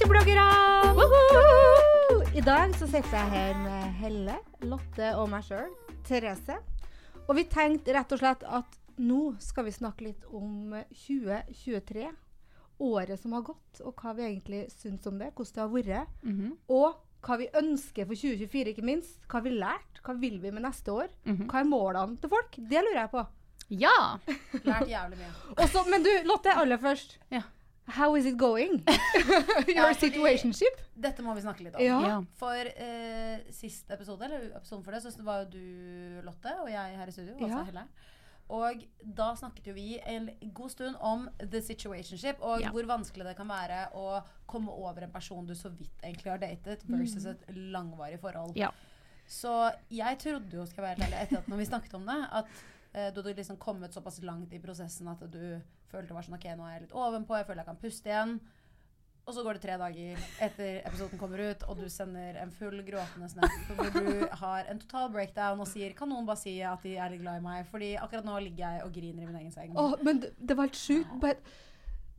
Beautybloggere! I dag så sitter jeg her med Helle, Lotte og meg sjøl, Therese. Og vi tenkte rett og slett at nå skal vi snakke litt om 2023. Året som har gått, og hva vi egentlig syns om det. Hvordan det har vært. Mhm. Og hva vi ønsker for 2024, ikke minst. Hva har vi lært? Hva vil vi med neste år? Mhm. Hva er målene til folk? Det lurer jeg på. Ja! Lært jævlig mye. Også, men du, Lotte, aller først. Ja. How is it going? Your situationship? Dette må vi snakke litt om. Ja. For eh, sist episode, eller episoden for det, så var jo du, Lotte, og jeg her i studio. Altså Ja. Helle. Og da snakket jo vi en god stund om the situationship, og Ja. hvor vanskelig det kan være å komme over en person du så vidt egentlig har datet, versus et langvarig forhold. Ja. Så jeg trodde jo, skal jeg være ærlig, etter at når vi snakket om det, at eh, du hadde liksom kommet såpass langt i prosessen at du følte var sånn Ok, nå er jeg litt ovenpå, jeg føler jeg kan puste igjen. Og så går det tre dager etter episoden kommer ut, og du sender en full gråtende snap hvor du har en total breakdown og sier Kan noen bare si at de er litt glad i meg? Fordi akkurat nå ligger jeg og griner i min egen seng. Åh, men det, det var helt sjukt. Bare,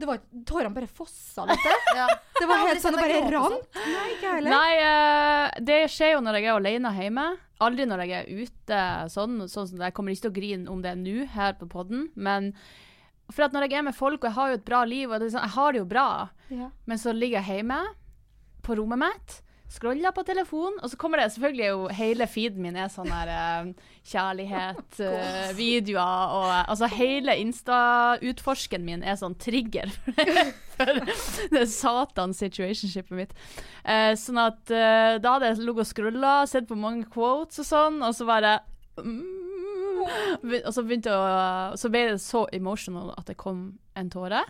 det var, tårene bare fossa litt. Ja. Det var helt sånn, det bare rant. Nei, ikke heller. Nei, uh, det skjer jo når jeg er alene hjemme. Aldri når jeg er ute sånn. sånn som det. Jeg kommer ikke til å grine om det nå her på podden, men for at når jeg er med folk, og jeg har jo et bra liv, og det sånn, jeg har det jo bra, Ja. men så ligger jeg hjemme på rommet mitt, scroller på telefonen, og så kommer det selvfølgelig jo hele feeden min er sånn her eh, kjærlighet, eh, videoer, og altså hele Insta-utforsken min er sånn trigger for det satans situationshipet mitt. Eh, sånn at eh, da hadde jeg ligget og scrolla, sett på mange quotes og sånn, og så bare mm, Og så begynte å Så ble det så emotional at det kom en tåre.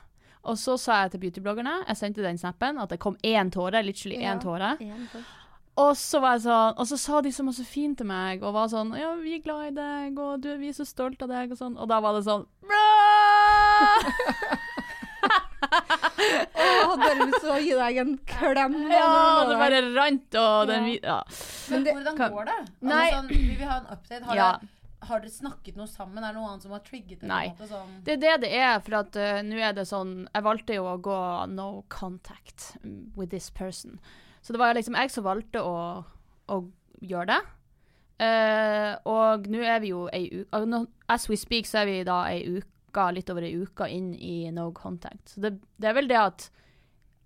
Og så sa jeg til beautybloggerne, jeg sendte den snappen, at det kom én tåre, literally én Ja. tåre. Og så var jeg sånn, og så sa de så masse fint til meg, og var sånn Ja, vi er glad i deg, og du, vi er så stolt av deg, og sånn. Og da var det sånn Jeg hadde bare lyst til å gi deg en klem. Ja, det bare rant, og den Ja. Ja. Men det- hvordan går det? Altså, Nei. sånn, vi vil ha en update. Har, Ja. dere, har dere snakket noe sammen? Er det noe annet som har trigget dere? Nei. Sånn? Det er det det er, for at uh, nå er det sånn Jeg valgte jo å gå no contact with this person. Så det var liksom jeg som valgte å, å gjøre det. Uh, og nå er vi jo ei uke As we speak, så er vi da ei uke, litt over ei uke inn i no contact. Så det, det er vel det at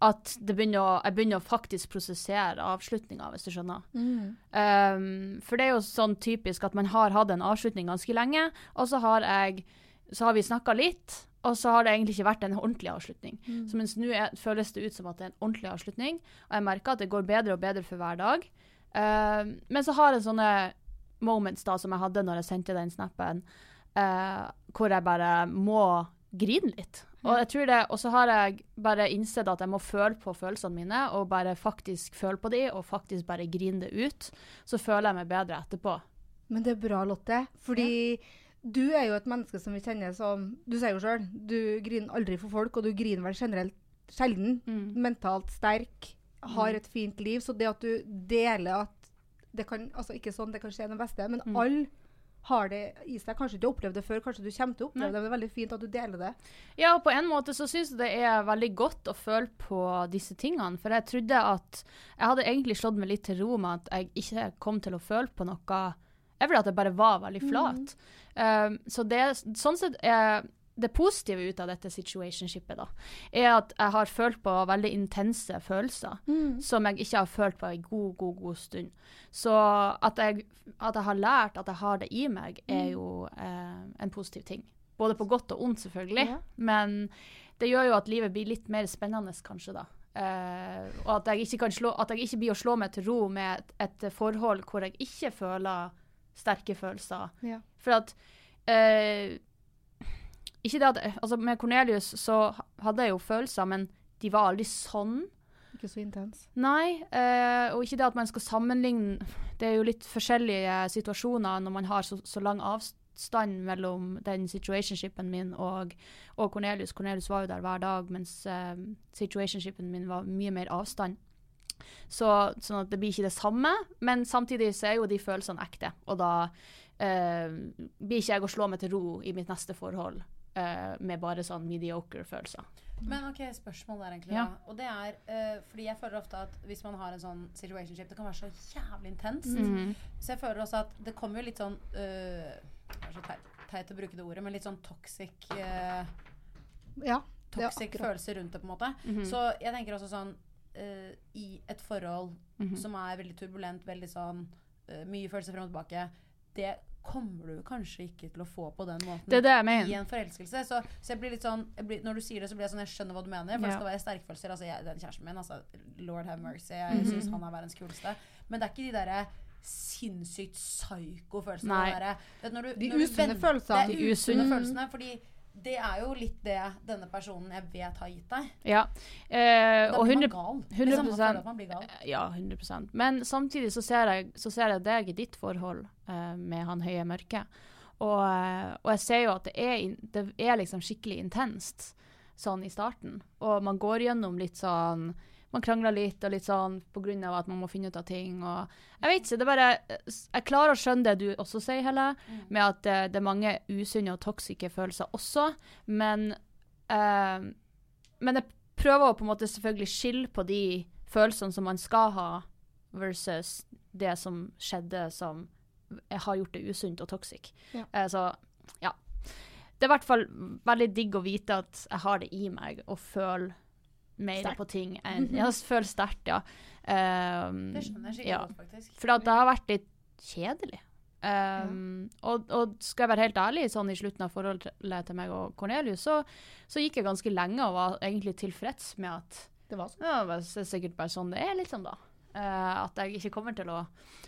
at det begynner å, jeg begynner å faktisk prosessere avslutninga, hvis du skjønner. Mm. Um, for det er jo sånn typisk at man har hatt en avslutning ganske lenge, og så har, jeg, så har vi snakka litt, og så har det egentlig ikke vært en ordentlig avslutning. Så mens nå føles det ut som at det er en ordentlig avslutning, og jeg merker at det går bedre og bedre for hver dag. Um, men så har jeg sånne moments da som jeg hadde når jeg sendte den snappen, uh, hvor jeg bare må grine litt. Og jeg tror det, og så har jeg bare innsett at jeg må føle på følelsene mine, og bare faktisk føle på de, og faktisk bare grine det ut. Så føler jeg meg bedre etterpå. Men det er bra, Lotte. Fordi du er jo et menneske som vi kjenner som Du sier jo sjøl, du griner aldri for folk, og du griner vel generelt sjelden. Mm. Mentalt sterk, har et fint liv. Så det at du deler at det kan Altså ikke sånn det kan skje den beste, men Mm. alle har det i seg. Kanskje du har opplevd det før, kanskje du kommer til å oppleve det. Men det er veldig fint at du deler det. Ja, og på en måte så syns jeg det er veldig godt å føle på disse tingene. For jeg trodde at Jeg hadde egentlig slått meg litt til ro med at jeg ikke kom til å føle på noe jeg Eller at jeg bare var veldig flat. Um, så det, sånn sett er det positive ut av dette situationshipet, da, er at jeg har følt på veldig intense følelser som jeg ikke har følt på en god, god, god stund. Så at jeg, at jeg har lært at jeg har det i meg, er jo eh, en positiv ting. Både på godt og ondt, selvfølgelig. Ja. Men det gjør jo at livet blir litt mer spennende, kanskje, da. Eh, og at jeg, ikke kan slå, at jeg ikke blir å slå meg til ro med et, et forhold hvor jeg ikke føler sterke følelser. Ja. For at eh, ikke det at, altså Med Cornelius så hadde jeg jo følelser, men de var aldri sånn. Ikke så intens. Nei, eh, og ikke det at man skal sammenligne Det er jo litt forskjellige situasjoner når man har så, så lang avstand mellom den situationshipen min og, og Cornelius. Cornelius var jo der hver dag, mens eh, situationshipen min var mye mer avstand. Så, sånn at det blir ikke det samme, men samtidig så er jo de følelsene ekte. Og da eh, blir ikke jeg å slå meg til ro i mitt neste forhold eh, med bare sånn mediocre følelser. Men ok, spørsmål der egentlig. Ja. Da. Og det er uh, fordi jeg føler ofte at hvis man har en sånn situationship, det kan være så jævlig intenst. Mhm. Så jeg føler også at det kommer jo litt sånn uh, Det er så teit, teit å bruke det ordet, men litt sånn toxic uh, Ja. er Toxic følelser rundt det, på en måte. Mhm. Så jeg tenker også sånn I et forhold Mhm. som er veldig turbulent, veldig sånn mye følelser frem og tilbake, det kommer du kanskje ikke til å få på den måten Det er det jeg i en forelskelse. Så, så jeg blir litt sånn jeg blir, Når du sier det, så blir jeg sånn Jeg skjønner hva du mener. For Ja. det skal være sterke følelser. Altså, jeg, den kjæresten min, altså Lord have mercy. Jeg Mhm. syns han er verdens kuleste. Men det er ikke de derre sinnssykt når du- De usunne følelsene. Det De er usunne usunne. følelsene. Fordi det er jo litt det denne personen jeg vet har gitt deg. Ja. Eh, Da blir 100 man gal. 100 man blir gal. Ja, 100% Men samtidig så ser jeg, så ser jeg deg i ditt forhold eh, med han høye mørke. Og, eh, og jeg ser jo at det er, det er liksom skikkelig intenst sånn i starten. Og man går gjennom litt sånn Man krangler litt og litt sånn av at man må finne ut av ting. Og jeg vet ikke, det er bare Jeg klarer å skjønne det du også sier, Helle, med at det, det er mange usunne og toksiske følelser også. Men eh, men jeg prøver å på en måte selvfølgelig skille på de følelsene som man skal ha, versus det som skjedde som har gjort det usunt og toxic. Ja. Eh, så ja. Det er i hvert fall veldig digg å vite at jeg har det i meg å føle mer på ting enn Ja, føler sterkt, ja. Um, Det skjønner jeg skikkelig ja. godt, faktisk. for det har vært litt kjedelig. Um, og, og skal jeg være helt ærlig, sånn i slutten av forholdet til meg og Cornelius, så, så gikk jeg ganske lenge og var egentlig tilfreds med at Det var sånn. ja, det er sikkert bare sånn det er, liksom, da. Eh, at jeg ikke kommer til å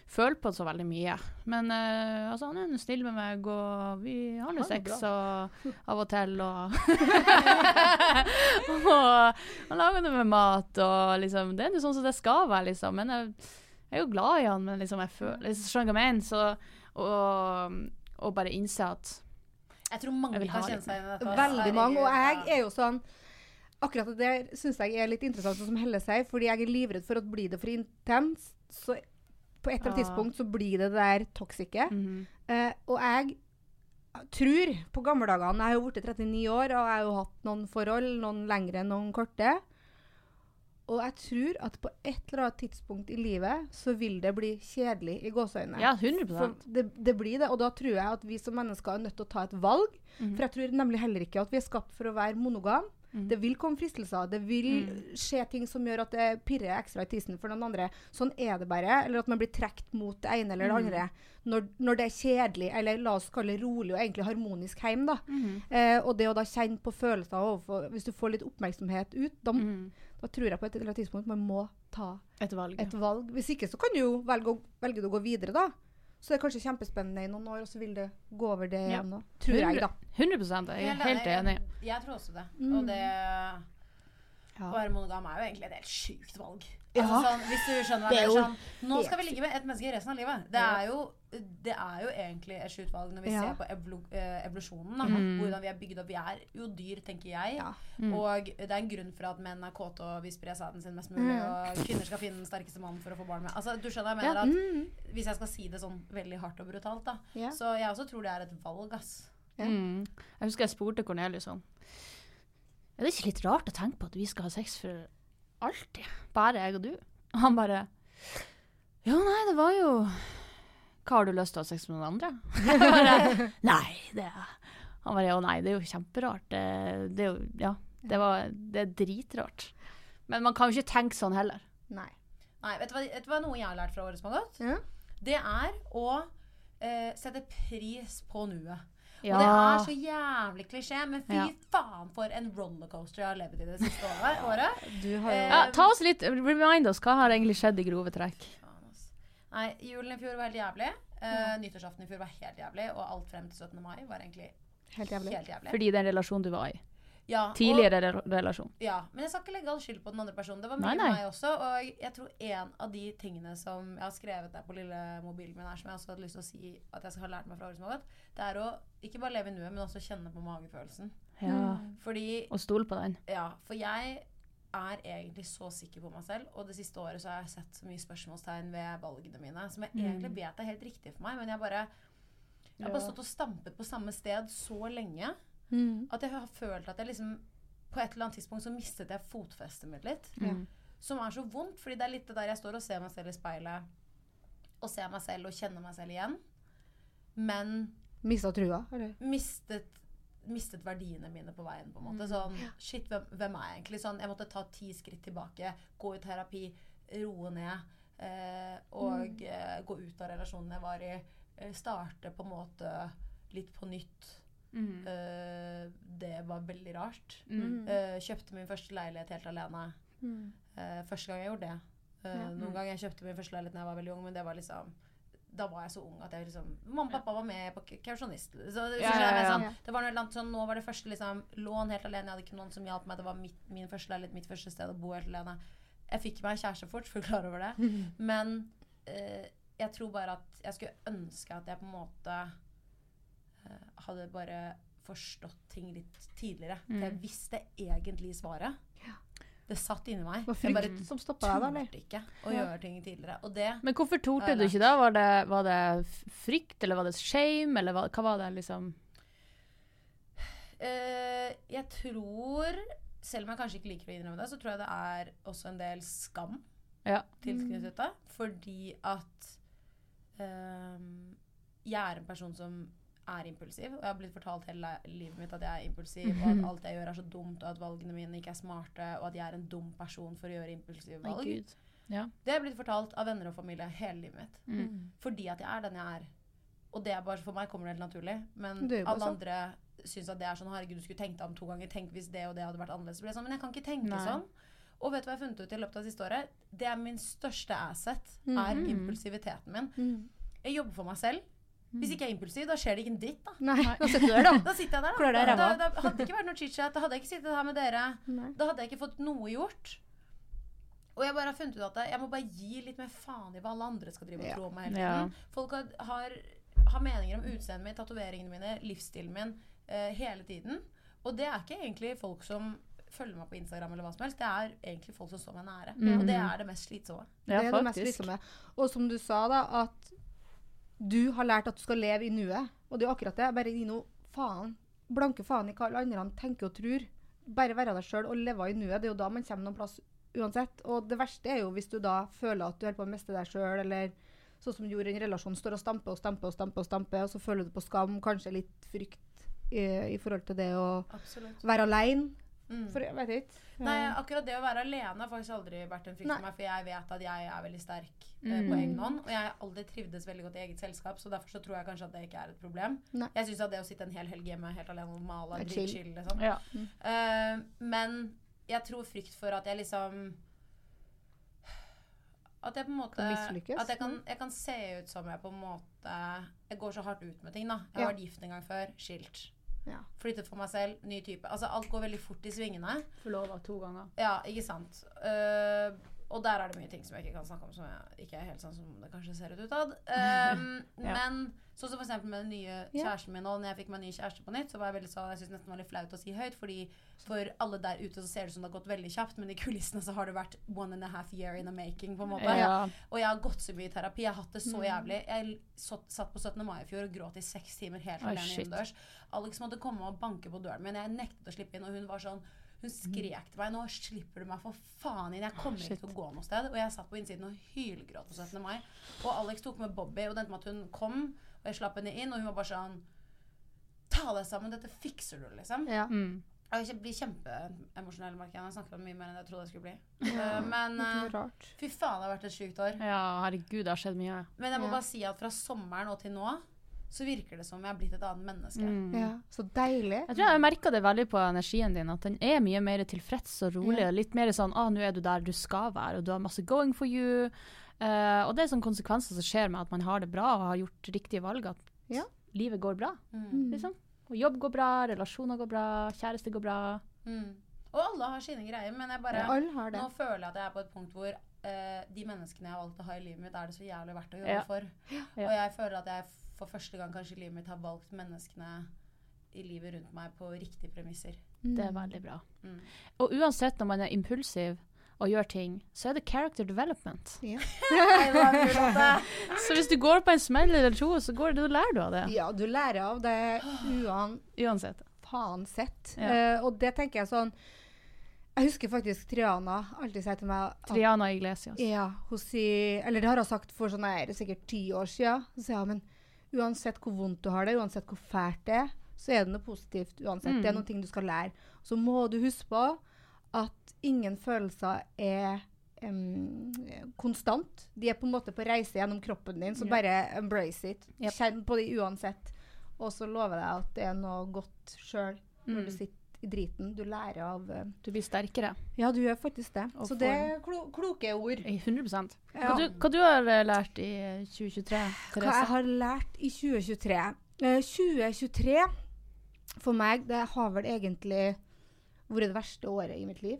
føle på så veldig mye. Men uh, altså, han er snill med meg, og vi har nå sex og, av og til, og Og han lager noe med mat, og liksom Det er jo sånn som det skal være, liksom. Men jeg, jeg er jo glad i han, men liksom, jeg føler liksom, Skjønner du hva jeg mener? Så og, og bare innse at Jeg tror mange Jeg kan ha kjenne seg igjen i dette. Veldig mange. Og jeg er jo sånn Akkurat det syns jeg er litt interessant, sånn som Helle sier, fordi jeg er livredd for at blir det for intenst, så på et eller annet Ah. tidspunkt så blir det det der toxice. Mm -hmm. Eh, og jeg tror på gamle dagene Jeg har jo blitt 39 år, og jeg har jo hatt noen forhold, noen lengre, noen korte. Og jeg tror at på et eller annet tidspunkt i livet så vil det bli kjedelig i gåseøynene. Ja, 100%. det, det blir det, og da tror jeg at vi som mennesker er nødt til å ta et valg. Mhm. For jeg tror nemlig heller ikke at vi er skapt for å være monogam. Mhm. Det vil komme fristelser, det vil Mm. skje ting som gjør at det pirrer ekstra i tissen for noen andre. Sånn er det bare. Eller at man blir trukket mot det ene eller det Mm. andre når, når det er kjedelig, eller la oss kalle det rolig og egentlig harmonisk hjem. da. Mhm. Eh, og det å da kjenne på følelser overfor Hvis du får litt oppmerksomhet ut, da, Mhm. da tror jeg på et eller annet tidspunkt man må ta Et valg. et valg. Hvis ikke så kan du jo velge, å- velge å gå videre, da. Så det er kanskje kjempespennende i noen år, og så vil det gå over det Ja. igjen. da. Tror jeg, da. 100 Jeg er helt enig. Jeg tror også det. Mm. Og det å Ja. være monogam er jo egentlig et helt sjukt valg. Ja. Altså, sånn, hvis du skjønner hva Det jeg mener. Sånn, nå skal vi ligge med et menneske resten av livet. Det er jo, det er jo egentlig et sjukt når vi Ja. ser på evolu eh, evolusjonen. Da. Mm. Hvordan vi er bygd opp. Vi er jo dyr, tenker jeg. Ja. Mm. Og det er en grunn for at menn er kåte og vil spre sæden sin mest mulig. Mm. Og kvinner skal finne den sterkeste mannen for å få barn med. Altså, du skjønner jeg jeg Ja. mener at Mm. Hvis jeg skal si det sånn veldig hardt og brutalt, da. Ja. Så jeg også tror det er et valg, ass. Ja. Mm. Jeg husker jeg spurte Cornelius om Er det ikke litt rart å tenke på at vi skal ha sex for alltid? Bare jeg og du? Og han bare Jo, nei, det var jo Hva har du lyst til å ha sex med noen andre? Bare, nei, det er Han bare Å nei, det er jo kjemperart. Det, det er jo Ja. Det, var, det er dritrart. Men man kan jo ikke tenke sånn heller. Nei. Nei, vet du, hva, vet du hva noe jeg har lært fra året som har gått? Mm. Det er å eh, sette pris på nuet. Og det er så jævlig klisjé, men fy Ja. faen for en rollercoaster jeg har levd i det siste året. året. Du har jo Eh, ja, Ta oss litt, remind oss, hva har egentlig skjedd i grove trekk? Nei, julen i fjor var helt jævlig. Uh, nyttårsaften i fjor var helt jævlig, og alt frem til 17. mai var egentlig helt jævlig. helt jævlig. Fordi en relasjon du var i. Ja, og- Tidligere re relasjon. Ja, men jeg skal ikke legge all skyld på den andre personen. Det var Nei, mye nei. meg også. Og jeg tror en av de tingene som jeg har skrevet der på lille mobilen min her, som jeg også hadde lyst til å si at jeg skal ha lært meg fra året som har gått, det er å ikke bare leve i nuet, men også kjenne på magefølelsen. Ja. Fordi Og stole på den. Ja, for jeg er egentlig så sikker på meg selv, og det siste året så har jeg sett så mye spørsmålstegn ved valgene mine, som jeg egentlig vet er helt riktig for meg, men jeg bare Jeg har bare stått og stampet på samme sted så lenge Mm. at jeg har følt at jeg liksom På et eller annet tidspunkt så mistet jeg fotfestet mitt litt. Mm. Som er så vondt, fordi det er litt det der jeg står og ser meg selv i speilet, og ser meg selv og kjenner meg selv igjen, men Mista trua, eller? mistet, mistet verdiene mine på veien. på en måte. Sånn, shit, hvem, hvem er jeg egentlig? Sånn, jeg måtte ta ti skritt tilbake, gå i terapi, roe ned. Eh, og eh, gå ut av relasjonen jeg var i. Eh, starte på en måte litt på nytt. Mm. Eh, det var veldig rart. Mm. Eh, kjøpte min første leilighet helt alene. Mm. Eh, første gang jeg gjorde det. Eh, Ja. Noen ganger jeg kjøpte min første leilighet da jeg var veldig ung, men det var liksom da var jeg så ung at jeg liksom Mamma og pappa var med på kausjonist. Så, det- Ja, så ja, jeg, ja. sånn, det var noe eller annet sånn, Nå var det første liksom, lån helt alene. Jeg hadde ikke noen som hjalp meg. Det var mitt, min første leilighet, mitt første sted å bo helt alene. Jeg fikk meg kjæreste fort, for å klar over det. Men eh, jeg tror bare at jeg skulle ønske at jeg på en måte eh, hadde bare forstått ting litt tidligere. For jeg visste egentlig svaret. Det satt inni meg. Det var Jeg bare som stoppa deg, da, eller? ikke å Ja. gjøre ting tidligere. Og det Men hvorfor torde du ikke da? Var det, var det frykt, eller var det shame, eller hva, hva var det liksom? Uh, Jeg tror, selv om jeg kanskje ikke liker å innrømme det, så tror jeg det er også en del skam Ja. tilknyttet det. Fordi at ehm, jeg er en person som er impulsiv. Og jeg har blitt fortalt hele livet mitt at jeg er impulsiv, og at alt jeg gjør er så dumt, og at valgene mine ikke er smarte, og at jeg er en dum person for å gjøre impulsive valg. Ja. Det er blitt fortalt av venner og familie hele livet mitt. Mm. Fordi at jeg er den jeg er. Og det er bare for meg kommer det helt naturlig. Men alle sånn. andre syns at det er sånn Herregud, du skulle tenkt deg om to ganger. Tenk hvis det og det hadde vært annerledes. Så sånn, Men jeg kan ikke tenke Nei. sånn. Og vet du hva jeg har funnet ut i løpet av det siste året? Det er min største asset. Er Mhm. impulsiviteten min. Mm. Jeg jobber for meg selv. Hvis ikke jeg er impulsiv, da skjer det ikke en dritt. Da Nei, da sitter du der, da. Da sitter jeg der, Klør da. deg i Da, ræva. da hadde det ikke vært noe chit-chat. Da hadde jeg ikke sittet her med dere. Nei. Da hadde jeg ikke fått noe gjort. Og jeg bare har funnet ut at jeg må bare gi litt mer faen i hva alle andre skal drive og tro om meg hele Ja. Folk har, har, har meninger om utseendet mitt, tatoveringene mine, livsstilen min uh, hele tiden. Og det er ikke egentlig folk som følger meg på Instagram eller hva som helst. Det er egentlig folk som står meg nære. Mm. Og det er det mest slitsomme. Ja, det er det mest slitsomme. Og som du sa, da, at du har lært at du skal leve i nuet. Og det er jo akkurat det. Bare gi noe faen. Blanke faen i hva alle andre tenker og tror. Bare være deg sjøl og leve i nuet. Det er jo da man kommer noen plass uansett. Og det verste er jo hvis du da føler at du holder på å miste deg sjøl, eller sånn som du gjorde i en relasjon, står og stamper og stamper og stamper, og stamper, og så føler du på skam, kanskje litt frykt i, i forhold til det å Absolutt. være aleine. Mm. For jeg vet ikke. Nei, akkurat det å være alene har faktisk aldri vært en frykt for meg, for jeg vet at jeg er veldig sterk eh, på egen hånd. Og jeg har aldri trivdes veldig godt i eget selskap, så derfor så tror jeg kanskje at det ikke er et problem. Nei. Jeg syns at det å sitte en hel helg hjemme helt alene og male Er chill. chill. liksom. Ja. uh, men jeg tror frykt for at jeg liksom At jeg på en måte At jeg kan, jeg kan se ut som jeg på en måte Jeg går så hardt ut med ting, da. Jeg har vært gift en gang før. Skilt. Ja. Flyttet for meg selv. Ny type. Altså alt går veldig fort i svingene. Forlova to ganger. Ja, ikke sant. Eh, og der er det mye ting som jeg ikke kan snakke om, som jeg ikke er helt sånn som det kanskje ser ut utad. Um, Ja. Men sånn som eksempel med den nye kjæresten min nå, når jeg fikk meg ny kjæreste på nytt, så var jeg veldig sånn, jeg synes nesten var litt flaut å si høyt, fordi for alle der ute så ser det ut som det har gått veldig kjapt, men i kulissene så har det vært one and a half year in the making, på en måte. Ja. Og jeg har gått så mye i terapi. Jeg har hatt det så jævlig. Jeg satt på 17. mai i fjor og gråt i seks timer helt alene shit. innendørs. Alex måtte komme og banke på døren min. Jeg nektet å slippe inn, og hun var sånn hun skrek til meg 'Nå slipper du meg for faen inn. Jeg kommer ikke til å gå noe sted.' Og jeg satt på innsiden og hylgråt på 17. mai. Og Alex tok med Bobby, og det endte med at hun kom, og jeg slapp henne inn, og hun var bare sånn Ta deg sammen, dette fikser du, liksom. Ja. Mm. Jeg blir kjempeemosjonell, merker jeg. Jeg snakker om mye mer enn jeg trodde jeg skulle bli. Eh, men eh, fy faen, det har vært et sjukt år. ja, herregud, det har skjedd mye. Men jeg må Ja. bare si at fra sommeren og til nå så virker det som jeg har blitt et annet menneske. Mm. Ja, så deilig. Jeg tror jeg merka det veldig på energien din, at den er mye mer tilfreds og rolig. Ja. og Litt mer sånn 'Å, nå er du der du skal være', og du har masse going for you. Uh, og det er sånne konsekvenser som skjer med at man har det bra og har gjort riktige valg, at Ja. livet går bra. Mm. liksom. Og jobb går bra, relasjoner går bra, kjæreste går bra. Mm. Og alle har sine greier, men jeg bare Alle har det. Nå føler jeg at jeg er på et punkt hvor uh, de menneskene jeg har valgt å ha i livet mitt, er det så jævlig verdt å jobbe Ja. for. Ja. Og jeg føler at jeg for første gang kanskje i livet mitt har valgt menneskene i livet rundt meg på riktige premisser. Det er veldig bra. Mm. Og uansett når man er impulsiv og gjør ting, så er det character development. Ja. Det. Så hvis du går på en smell eller to, så går det, du lærer du av det. ja, du lærer av det uan Uansett. faen sett. Ja. Uh, og det tenker jeg sånn Jeg husker faktisk Triana alltid sier til meg at Triana Iglesias. Ja, hun sier Eller det har hun sagt for sånn her, sikkert ti år siden. Så sier hun men uansett hvor vondt du har det, uansett hvor fælt det er, så er det noe positivt uansett. Mm. Det er noe ting du skal lære. Så må du huske på at ingen følelser er um, konstant. De er på en måte på reise gjennom kroppen din, så Ja. bare embrace it. Yep. Kjenn på det uansett. Og så lover jeg at det er noe godt sjøl når du Mm. sitter i driten. Du lærer av uh, Du blir sterkere. Ja, du gjør faktisk det. Og Så det er klo kloke ord. 100 Ja. Hva, du, hva du har eh, lært i 2023, Hva jeg har lært i 2023? Uh, 2023 for meg, det har vel egentlig vært det verste året i mitt liv.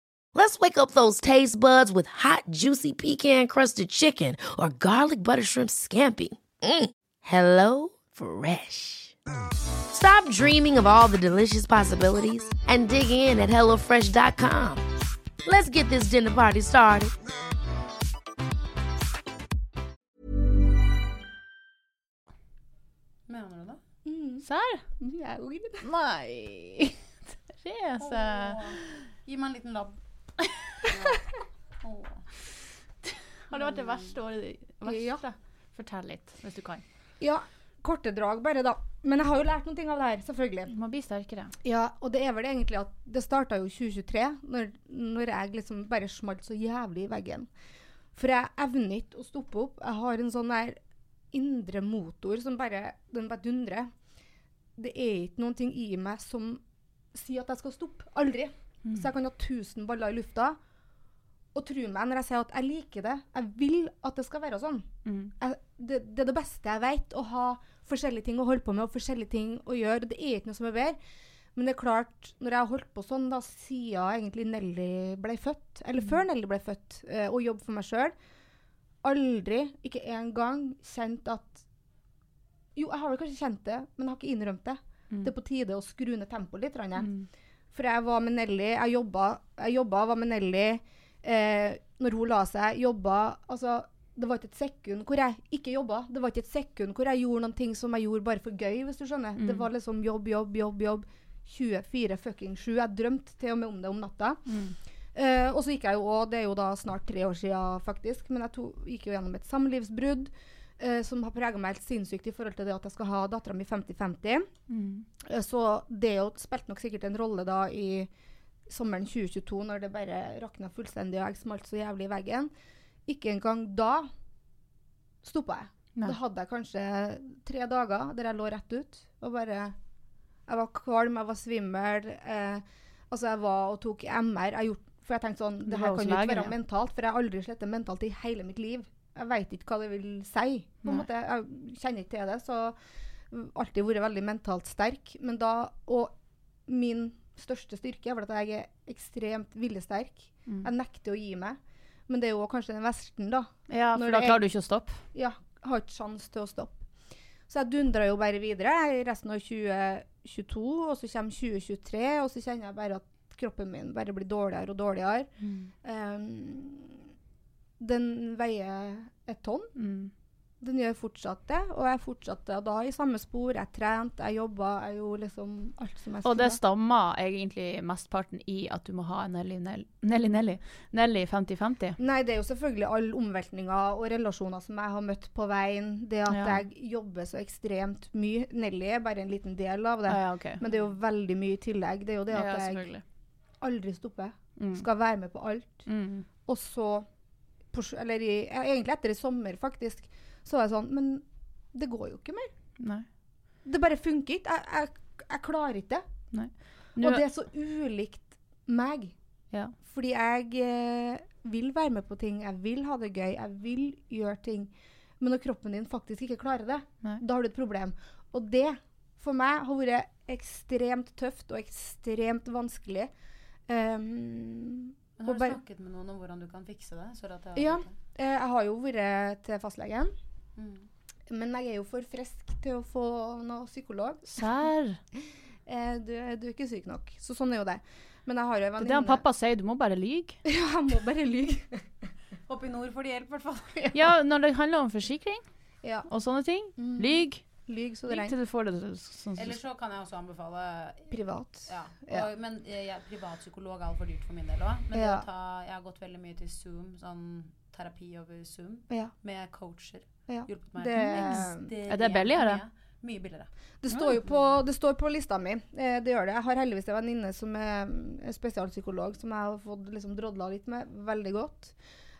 Let's wake up those taste buds with hot, juicy pecan-crusted chicken or garlic butter shrimp scampi. Mm. Hello Fresh. Stop dreaming of all the delicious possibilities and dig in at HelloFresh.com. Let's get this dinner party started. Mener du det? Serr? Jeg er jo greit. Nei. Therese. Åh. Gi meg en liten labb. Åh. Har det vært det verste året ditt? Ja. Fortell litt, hvis du kan. Ja, korte drag bare, da. Men jeg har jo lært noen ting av det her, selvfølgelig. Du må bli sterkere. Ja, og det er vel egentlig at det starta jo 2023, når, når jeg liksom bare smalt så jævlig i veggen. For jeg evner ikke å stoppe opp. Jeg har en sånn der indre motor som bare Den bare dundrer. Det er ikke noen ting i meg som sier at jeg skal stoppe. Aldri. Så jeg kan ha 1000 baller i lufta. Og tro meg når jeg sier at jeg liker det. Jeg vil at det skal være sånn. Mm. Jeg, det, det er det beste jeg vet, å ha forskjellige ting å holde på med og forskjellige ting å gjøre. Det er ikke noe som er bedre. Men det er klart, når jeg har holdt på sånn da siden egentlig Nelly ble født, eller før Nelly ble født, eh, og jobb for meg sjøl, aldri, ikke en gang, kjent at Jo, jeg har vel kanskje kjent det, men jeg har ikke innrømt det. Mm. Det er på tide å skru ned tempoet litt. Ranje. Mm. For jeg var med Nelly, jeg jobba, jeg jobba var med Nelly eh, når hun la seg. Jobba Altså, det var ikke et sekund hvor jeg ikke jobba. Det var ikke et sekund hvor jeg gjorde noen ting som jeg gjorde bare for gøy, hvis du skjønner. Det var liksom jobb, jobb, jobb, jobb. 24 fucking 7. Jeg drømte til og med om det om natta. Mm. Eh, og så gikk jeg jo òg, det er jo da snart tre år siden faktisk, men jeg to, gikk jo gjennom et samlivsbrudd eh, som har prega meg helt sinnssykt i forhold til det at jeg skal ha dattera mi 50-50. Mm. Eh, Så det jo spilte nok sikkert en rolle da i sommeren 2022, når det bare rakna fullstendig og jeg smalt så jævlig i veggen. Ikke engang da stoppa jeg. Nei. Da hadde jeg kanskje tre dager der jeg lå rett ut og bare Jeg var kvalm, jeg var svimmel. Eh, altså, jeg var og tok MR. Jeg gjort, for jeg tenkte sånn Det her kan jo ikke være ja. mentalt, for jeg har aldri slettet mentalt i hele mitt liv. Jeg veit ikke hva det vil si. på en Nei. måte. Jeg kjenner ikke til det. så alltid vært veldig mentalt sterk. Men da, og min største styrke er vel at jeg er ekstremt viljesterk. Mm. Jeg nekter å gi meg. Men det er jo kanskje den versten, da. Ja, Når for da er- klarer du ikke å stoppe. Ja, har ikke sjans til å stoppe. Så jeg dundra jo bare videre i resten av 2022, og så kommer 2023, og så kjenner jeg bare at kroppen min bare blir dårligere og dårligere. Um, den veier et tonn. Mm. Den gjør fortsatt det, og jeg fortsatte da i samme spor. Jeg trente, jeg jobba, jeg gjorde liksom alt som jeg Og det stammer egentlig mesteparten i at du må ha en Nelly Nelly Nelly Nelly, Nelly 50-50. Nei, det er jo selvfølgelig alle omveltninger og relasjoner som jeg har møtt på veien. Det at Ja. jeg jobber så ekstremt mye. Nelly er bare en liten del av det. Ah, ja, okay. Men det er jo veldig mye i tillegg. Det er jo det at ja, jeg aldri stopper. Mm. Skal være med på alt. Mm. Og så Eller i, egentlig etter i sommer, faktisk. Så var jeg sånn Men det går jo ikke mer. Nei. Det bare funker ikke. Jeg, jeg, jeg klarer ikke det. Nå, Og det er så ulikt meg. ja. Fordi jeg eh, vil være med på ting, jeg vil ha det gøy, jeg vil gjøre ting. Men når kroppen din faktisk ikke klarer det, Nei. da har du et problem. Og det, for meg, har vært ekstremt tøft og ekstremt vanskelig. Um, Men har du bare- snakket med noen om hvordan du kan fikse det? Jeg Ja. eh, jeg har jo vært til fastlegen, Mm. men jeg er jo for frisk til å få noe psykolog. Sær! Eh, du, du er ikke syk nok. Så sånn er jo det. Men jeg har jo en Det er det han pappa sier, du må bare lyge. Ja, jeg må bare lyge. Oppe i nord får de hjelp, i hvert fall. Ja, når det handler om forsikring Ja. og sånne ting, Mm. lyg. Lyg så Lyg til du får det sånn Eller så kan jeg også anbefale Privat. ja. Ja. Og, Men ja, privatpsykolog er altfor dyrt for min del òg. Men Ja. ta, jeg har gått veldig mye til Zoom, sånn terapi over Zoom, Ja. med coacher. Ja. Hjulpet meg Det- ekstremt Er det billigere? mye. Billigere. Det står jo på, det står på lista mi. Eh, det gjør det. Jeg har heldigvis en venninne som er spesialpsykolog, som jeg har fått liksom drodla litt med. Veldig godt.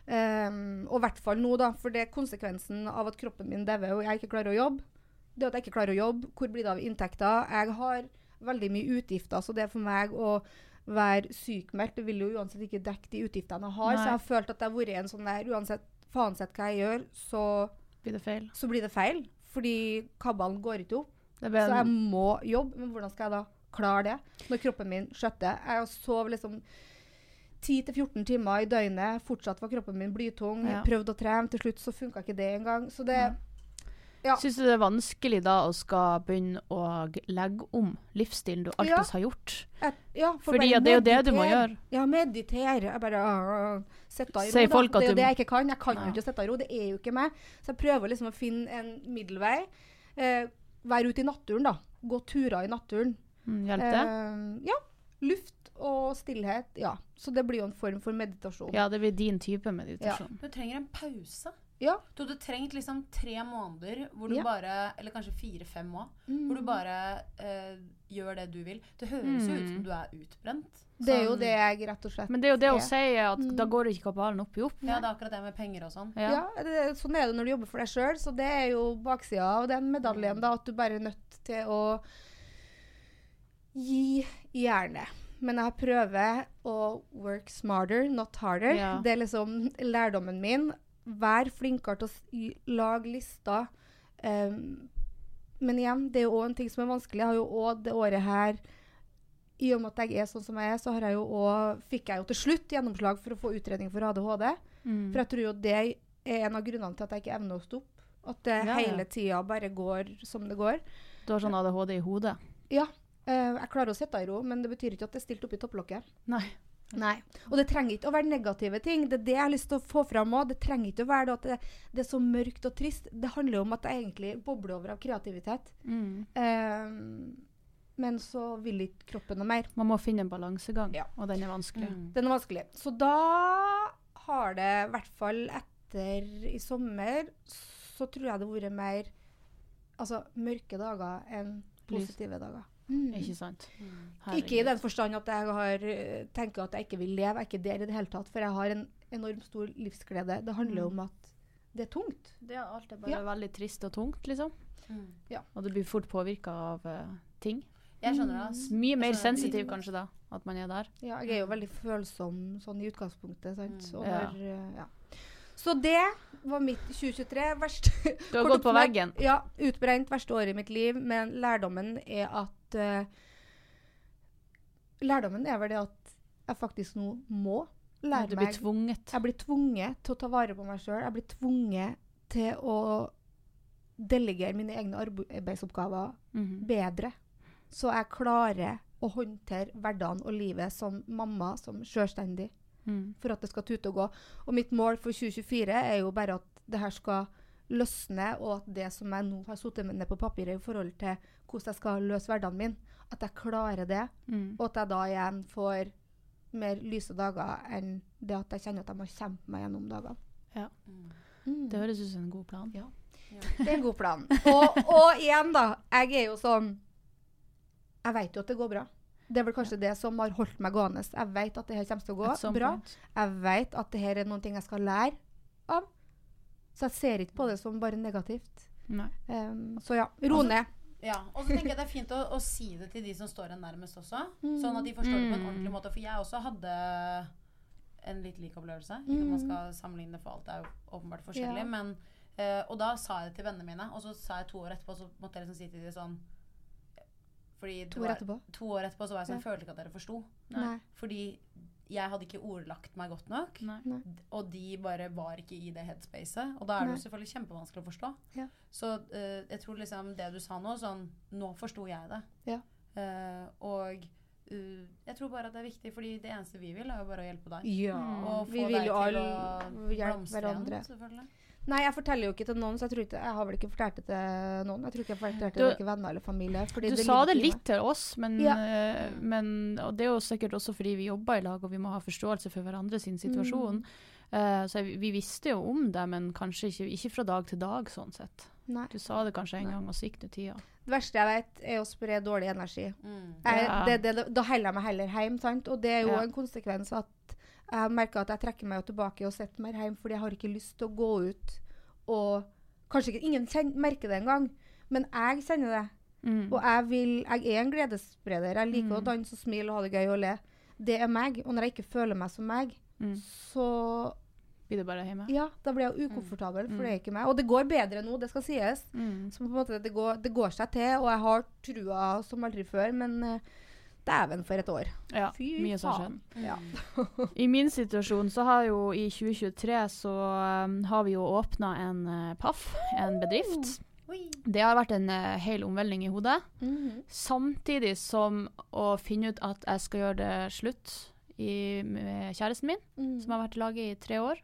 Um, og i hvert fall nå, da. For det er konsekvensen av at kroppen min dauer og jeg ikke klarer å jobbe. Det at jeg ikke klarer å jobbe, hvor blir det av inntekter? Jeg har veldig mye utgifter, så det er for meg å være sykmeldt Det vil jo uansett ikke dekke de utgiftene jeg har. Så jeg har følt at jeg har vært en sånn der Uansett faensett hva jeg gjør, så, blir det feil. så blir det feil. Fordi kabalen går ikke opp. Det Så jeg må jobbe, men hvordan skal jeg da klare det? Når kroppen min skjøtter. Jeg sov liksom 10-14 timer i døgnet. Fortsatt var kroppen min blytung. Ja. Prøvde å trene. Til slutt så funka ikke det engang. Så det Ja. Syns du det er vanskelig da å skal begynne å legge om livsstilen du alltid Ja. har gjort? Et, ja, for Fordi det er jo det du må gjøre. Ja, meditere. Jeg bare uh, sitter i ro. Sier folk at Det er jo det jeg ikke kan. Jeg kan jo Ja. ikke sitte i ro. Det er jo ikke meg. Så jeg prøver liksom å finne en middelvei. Eh, være ute i naturen, da. Gå turer i naturen. Mm, Hjelper det? Eh, ja. Luft og stillhet. Ja. Så det blir jo en form for meditasjon. Ja, det blir din type meditasjon. Du trenger en pause. Ja. Du hadde trengt liksom tre måneder hvor du Ja. bare Eller kanskje fire-fem òg. Mm. Hvor du bare eh, gjør det du vil. Det høres jo ut som du er utbrent. Det er jo Sånn- det jeg rett og slett Men det er jo det å si at at da går ikke kabalen opp i opp. Ja, det er akkurat det med penger og sånn. Ja. Ja, det, sånn er det når du jobber for deg sjøl. Så det er jo baksida av den medaljen, da, at du bare er nødt til å gi jernet. Men jeg prøver å work smarter, not harder. Ja. Det er liksom lærdommen min. Vær flinkere til å lage lister. Um, men igjen, det er jo òg en ting som er vanskelig. Jeg har jo òg det året her I og med at jeg er sånn som jeg er, så har jeg også, fikk jeg jo til slutt gjennomslag for å få utredning for ADHD. Mm. For jeg tror jo det er en av grunnene til at jeg ikke evner å stoppe. At det Ja, ja. hele tida bare går som det går. Du har sånn ADHD i hodet. Ja, Uh, jeg klarer å sitte i ro, men det betyr ikke at det er stilt opp i topplokket. Nei. Nei. Og det trenger ikke å være negative ting. Det er det jeg har lyst til å få fram òg. Det trenger ikke å være det at det, det er så mørkt og trist. Det handler jo om at jeg egentlig bobler over av kreativitet. Mm. Eh, men så vil ikke kroppen noe mer. Man må finne en balansegang, Ja. og den er vanskelig. Mm. Den er vanskelig. Så da har det, i hvert fall etter i sommer, så tror jeg det har vært mer altså, mørke dager enn Lys. positive dager. Mm. Ikke sant? Ikke i den forstand at jeg har, eh, tenker at jeg ikke vil leve. Jeg er ikke der i det hele tatt. For jeg har en enormt stor livsglede. Det handler om at det er tungt. Det er alt er bare Ja. veldig trist og tungt, liksom. Mm. Og du blir fort påvirka av uh, ting. Jeg skjønner det. ass. Mye mer sensitiv kanskje da, at man er der. Ja, jeg er jo veldig følsom sånn i utgangspunktet. Sant? Og Ja. når, eh, ja. Så det var mitt 2023. Verst. Du har gått på veggen. Ja. Utbrent verste året i mitt liv. Men lærdommen er at uh, Lærdommen er vel det at jeg faktisk nå må lære Du blir meg tvunget. Jeg blir tvunget til å ta vare på meg sjøl. Jeg blir tvunget til å delegere mine egne arbeidsoppgaver Mhm. bedre. så jeg klarer å håndtere hverdagen og livet som mamma, som selvstendig, Mm. for at det skal tute og gå. Og mitt mål for 2024 er jo bare at det her skal løsne, og at det som jeg nå har satt ned på papiret i forhold til hvordan jeg skal løse hverdagen min, at jeg klarer det, Mm. og at jeg da igjen får mer lyse dager enn det at jeg kjenner at jeg må kjempe meg gjennom dagene. Ja. Mm. Det høres ut som en god plan. Ja. Det er en god plan. Og, og igjen, da. Jeg er jo sånn Jeg vet jo at det går bra. Det er vel kanskje det som har holdt meg gående. Jeg vet at det her kommer til å gå bra. point. Jeg vet at det her er noen ting jeg skal lære av. Så jeg ser ikke på det som bare negativt. Um, så ja, ro Altså, ned. Ja, og så tenker jeg det er fint å, å si det til de som står en nærmest også. Sånn at de forstår det på en Mm. ordentlig måte. For jeg også hadde en litt lik opplevelse. Ikke at man skal sammenligne, for alt er jo åpenbart forskjellig. Ja. Men, uh, og da sa jeg det til vennene mine, og så sa jeg to år etterpå, så måtte jeg liksom si til dem sånn fordi To år var- etterpå. To år etterpå så var jeg sånn, Ja. følte ikke at dere forsto. Fordi jeg hadde ikke ordlagt meg godt nok. Nei. Og de bare var ikke i det headspacet. Og da er det jo selvfølgelig kjempevanskelig å forstå. Ja. Så uh, jeg tror liksom det du sa nå, sånn Nå forsto jeg det. Ja. Uh, og uh, jeg tror bare at det er viktig, fordi det eneste vi vil, er jo bare å hjelpe deg. Ja. Og få Vi vil deg jo til alle å hjelpe blomstre hverandre. igjen, selvfølgelig. Nei, jeg forteller jo ikke til noen, så jeg tror ikke Jeg har vel ikke fortalt det til noen. Jeg tror ikke jeg fortalte det til noen venner eller familie. fordi Du det sa det litt til oss, men, Ja. eh, men Og det er jo sikkert også fordi vi jobber i lag og vi må ha forståelse for hverandre sin situasjon. Mm. Uh, så vi, vi visste jo om det, men kanskje ikke, ikke fra dag til dag, sånn sett. Nei. Du sa det kanskje en Nei. gang, og så gikk det tida. Det verste jeg vet, er å spre dårlig energi. Mm. Jeg, Ja. det, det, da heller jeg meg heller hjem, sant? Og det er jo Ja. en konsekvens at jeg har merka at jeg trekker meg tilbake og sitter mer hjemme, fordi jeg har ikke lyst til å gå ut og Kanskje ikke ingen kjenner, merker det engang, men jeg kjenner det. Mm. Og jeg, vil, jeg er en gledesspreder. Jeg liker å Mm. danse og smile og ha det gøy og le. Det er meg. Og når jeg ikke føler meg som meg, Mm. så Blir det bare hjemme? ja, da blir jeg ukomfortabel, for Mm. det er ikke meg. Og det går bedre nå, det skal sies. Mm. Så på en måte det går, det går seg til, og jeg har trua som aldri før, men eh, dæven for et år. Ja, Fy mye som faen. skjedd. Ja. I min situasjon så har jo i 2023 så um, har vi jo åpna en uh, PAF, en bedrift. Det har vært en uh, hel omveltning i hodet. Mhm. Samtidig som å finne ut at jeg skal gjøre det slutt i, med kjæresten min, Mm. som har vært i laget i tre år.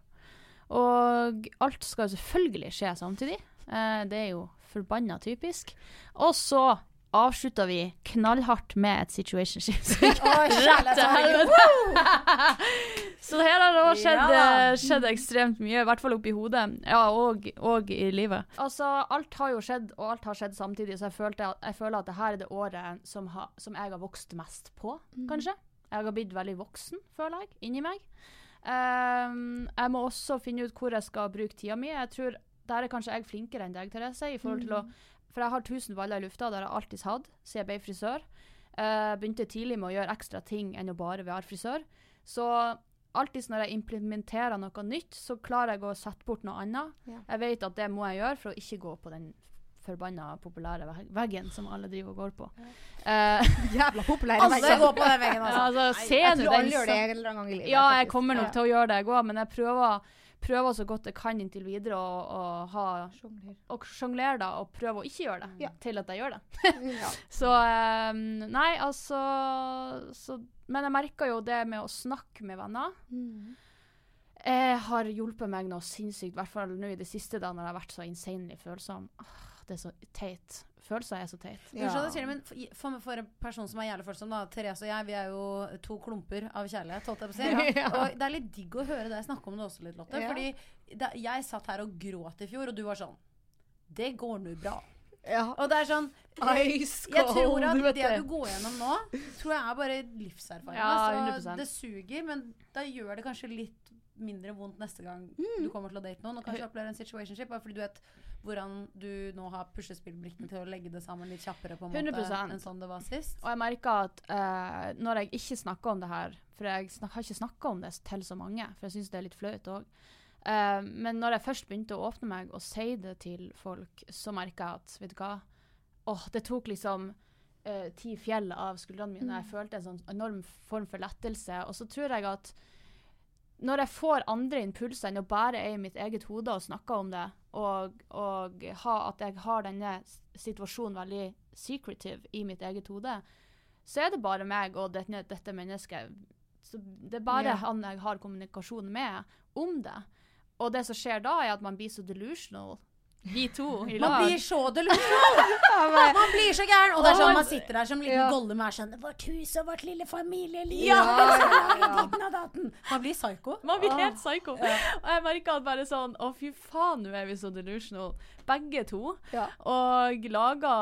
Og alt skal jo selvfølgelig skje samtidig. Uh, det er jo forbanna typisk. Og så avslutta vi knallhardt med et situationship. Så her har det også skjedd, Ja. eh, skjedd ekstremt mye, i hvert fall oppi hodet. Ja, og, og i livet. Altså, alt har jo skjedd, og alt har skjedd samtidig, så jeg, følte jeg føler at det her er det året som, ha, som jeg har vokst mest på, kanskje. Jeg har blitt veldig voksen, føler jeg, inni meg. Um, jeg må også finne ut hvor jeg skal bruke tida mi. Jeg tror Der er kanskje jeg flinkere enn deg, Therese, i forhold til å For jeg har tusen baller i lufta, det har jeg alltid hatt, siden jeg ble frisør. Uh, begynte tidlig med å gjøre ekstra ting enn å bare være frisør. Så alltid når jeg implementerer noe nytt, så klarer jeg å sette bort noe annet. Ja. Jeg vet at det må jeg gjøre for å ikke gå på den forbanna populære veggen som alle driver og går på. Eh, Jævla populære altså, veggen! går på den veggen, altså. altså, Jeg tror alle gjør det en eller annen gang i livet. ja, jeg faktisk. kommer nok Ja. til å gjøre det, jeg òg, men jeg prøver, prøver så godt jeg kan inntil videre å, ha og sjonglere da, og prøve å ikke gjøre det, Ja. til at jeg gjør det. Ja. Så um, Nei, altså så, Men jeg merker jo det med å snakke med venner. Mm. Jeg har hjulpet meg noe sinnssykt, i hvert fall nå i det siste, da når jeg har vært så insanely følsom. Åh, det er så teit. Følelser er så teit. Jeg det, men for, for, en person som er jævlig følsom, da, Therese og jeg, vi er jo to klumper av kjærlighet, holdt jeg på å si. Ja. Og det er litt digg å høre deg snakke om det også litt, Lotte. Ja. Fordi da, jeg satt her og gråt i fjor, og du var sånn Det går nå bra. Ja. Og det er sånn Ice Jeg tror at vet det du. du går gjennom nå, tror jeg er bare livserfaring. Ja, altså, det suger, men da gjør det kanskje litt mindre vondt neste gang Mm. du kommer til å date noen, og kanskje opplever en situationship, bare fordi du vet hvordan du nå har puslespillblikkene til å legge det sammen litt kjappere på en måte 100%. enn sånn det var sist. Og jeg merker at uh, når jeg ikke snakker om det her, for jeg har ikke snakka om det til så mange, for jeg syns det er litt flaut òg. men når jeg først begynte å åpne meg og si det til folk, så merker jeg at vet du hva Åh, det tok liksom uh, ti fjell av skuldrene mine. Jeg følte en sånn enorm form for lettelse. Og så tror jeg at når jeg får andre impulser enn å bare er i mitt eget hode og snakke om det, og, og ha, at jeg har denne situasjonen veldig secretive i mitt eget hode, så er det bare meg og dette, dette mennesket. Så det er bare yeah. han jeg har kommunikasjon med om det. Og det som skjer da, er at man blir så delusional, vi to i Man blir så delusjonal! Man blir så gæren! Og det er sånn man sitter der som liten Ja. Gollum er sånn Vårt hus og vårt lille familieliv. Ja, ja. Man blir psyko. Man blir helt psyko. Og jeg merka bare sånn Å, fy faen, nå er vi så delusional. Begge to. Ja. Og laga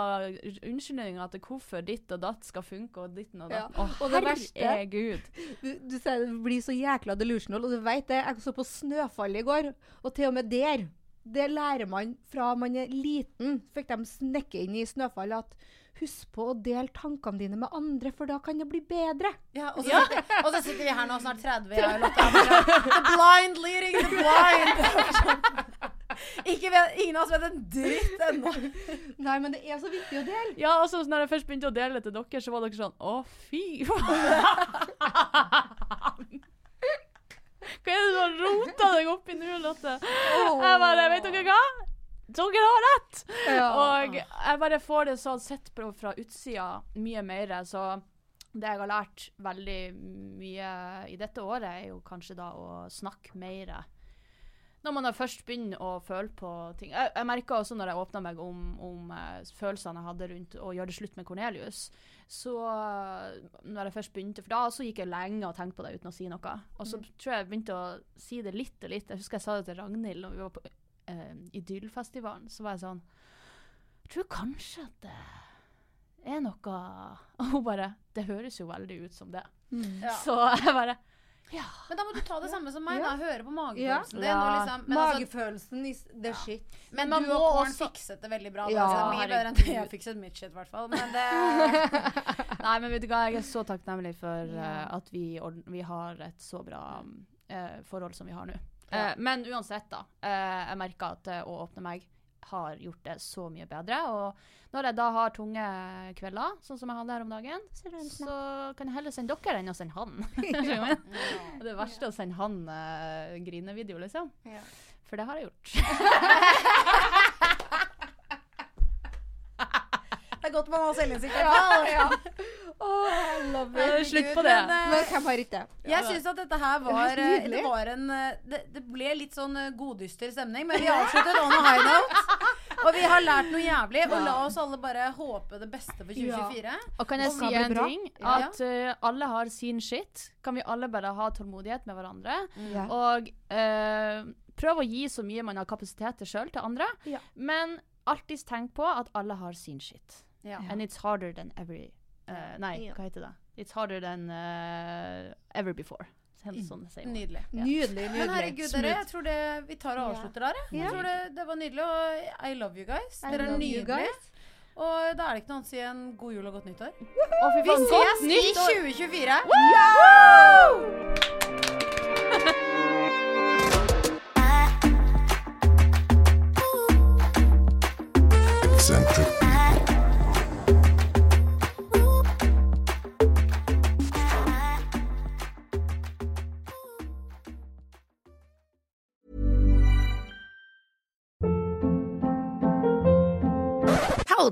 unnskyldninger til hvorfor ditt og datt skal funke, og ditten og Ja. datt. Å, Og det verste- Gud. Du, du sier du blir så jækla delusional, og du vet det. Jeg så på Snøfall i går, og til og med der det lærer man fra man er liten. Fikk de snekke inn i Snøfall at husk på å dele tankene dine med andre, for da kan det bli bedre. Ja, og, så sitter, og så sitter vi her nå snart 30, jeg og sånn, The blind leading the blind. Ikke vet, ingen av oss vet en dritt ennå. Nei, men det er så viktig å dele. Ja, altså, når jeg først begynte å dele det til dere, så var dere sånn Å, fy faen. Hva er det du har rota deg opp i nå, Lotte? Jeg bare Vet dere hva? Dere har rett! Ja. Og jeg bare får det sånn sett på fra utsida mye mer. Så det jeg har lært veldig mye i dette året, er jo kanskje da å snakke mer. Når man først begynner å føle på ting. Jeg, jeg merka også når jeg åpna meg om, om eh, følelsene jeg hadde rundt å gjøre det slutt med Cornelius. Så eh, når jeg først begynte, for da så gikk jeg lenge og tenkte på det uten å si noe. Og så tror jeg jeg begynte å si det litt og litt. Jeg husker jeg sa det til Ragnhild når vi var på uh, Idyllfestivalen. Så var jeg sånn Jeg tror kanskje at det er noe Og hun bare Det høres jo veldig ut som det. Ja. Så jeg bare Men da må du ta det samme som meg. Ja. da, Høre på magefølelsen. Ja. Og liksom, men altså, Magefølelsen is the shit. men man du må og også- fikset det veldig bra. Ja, det mye bedre enn du det jeg fikset mitt shit, i hvert fall. Men det Nei, men vet du hva, jeg er så takknemlig for uh, at vi, vi har et så bra uh, forhold som vi har nå. Eh, men uansett, da. jeg merker at å åpne meg har gjort det så mye bedre. Og når jeg da har tunge kvelder, sånn som jeg hadde her om dagen, så kan jeg heller sende dere enn å sende han. det er det verste er å sende han uh, grinevideo, liksom. Ja. For det har jeg gjort. Det er godt man har selvinnsikt. Ja, it. Slutt på det. Men, uh, Men ikke? Jeg syns at dette her Det er var, eh, det, var en, det, det ble litt sånn goddyster stemning, men vi avsluttet on a high note. Og vi har lært noe jævlig. Og la oss alle bare håpe det beste for 2024. Og kan jeg Og si en bra. ting? At uh, alle har sin shit. Kan vi alle bare ha tålmodighet med hverandre? Ja. Og uh, prøv å gi så mye man har kapasitet til sjøl til andre. Ja. Men alltids tenk på at alle har sin shit. Ja. And it's harder than every uh, Nei, hva heter det? It's harder than uh, ever before. Sånn, nydelig. Ja. Nydelig. Nydelig, Men nydelig. herregud, dere, jeg tror det, vi tar og avslutter der. jeg. Jeg tror det, det var nydelig. Og I love you guys. I Dere er nydelige. Og da er det ikke noe annet å si enn god jul og godt nyttår. Og Vi faen, ses i nytt år! 2024. Eccentric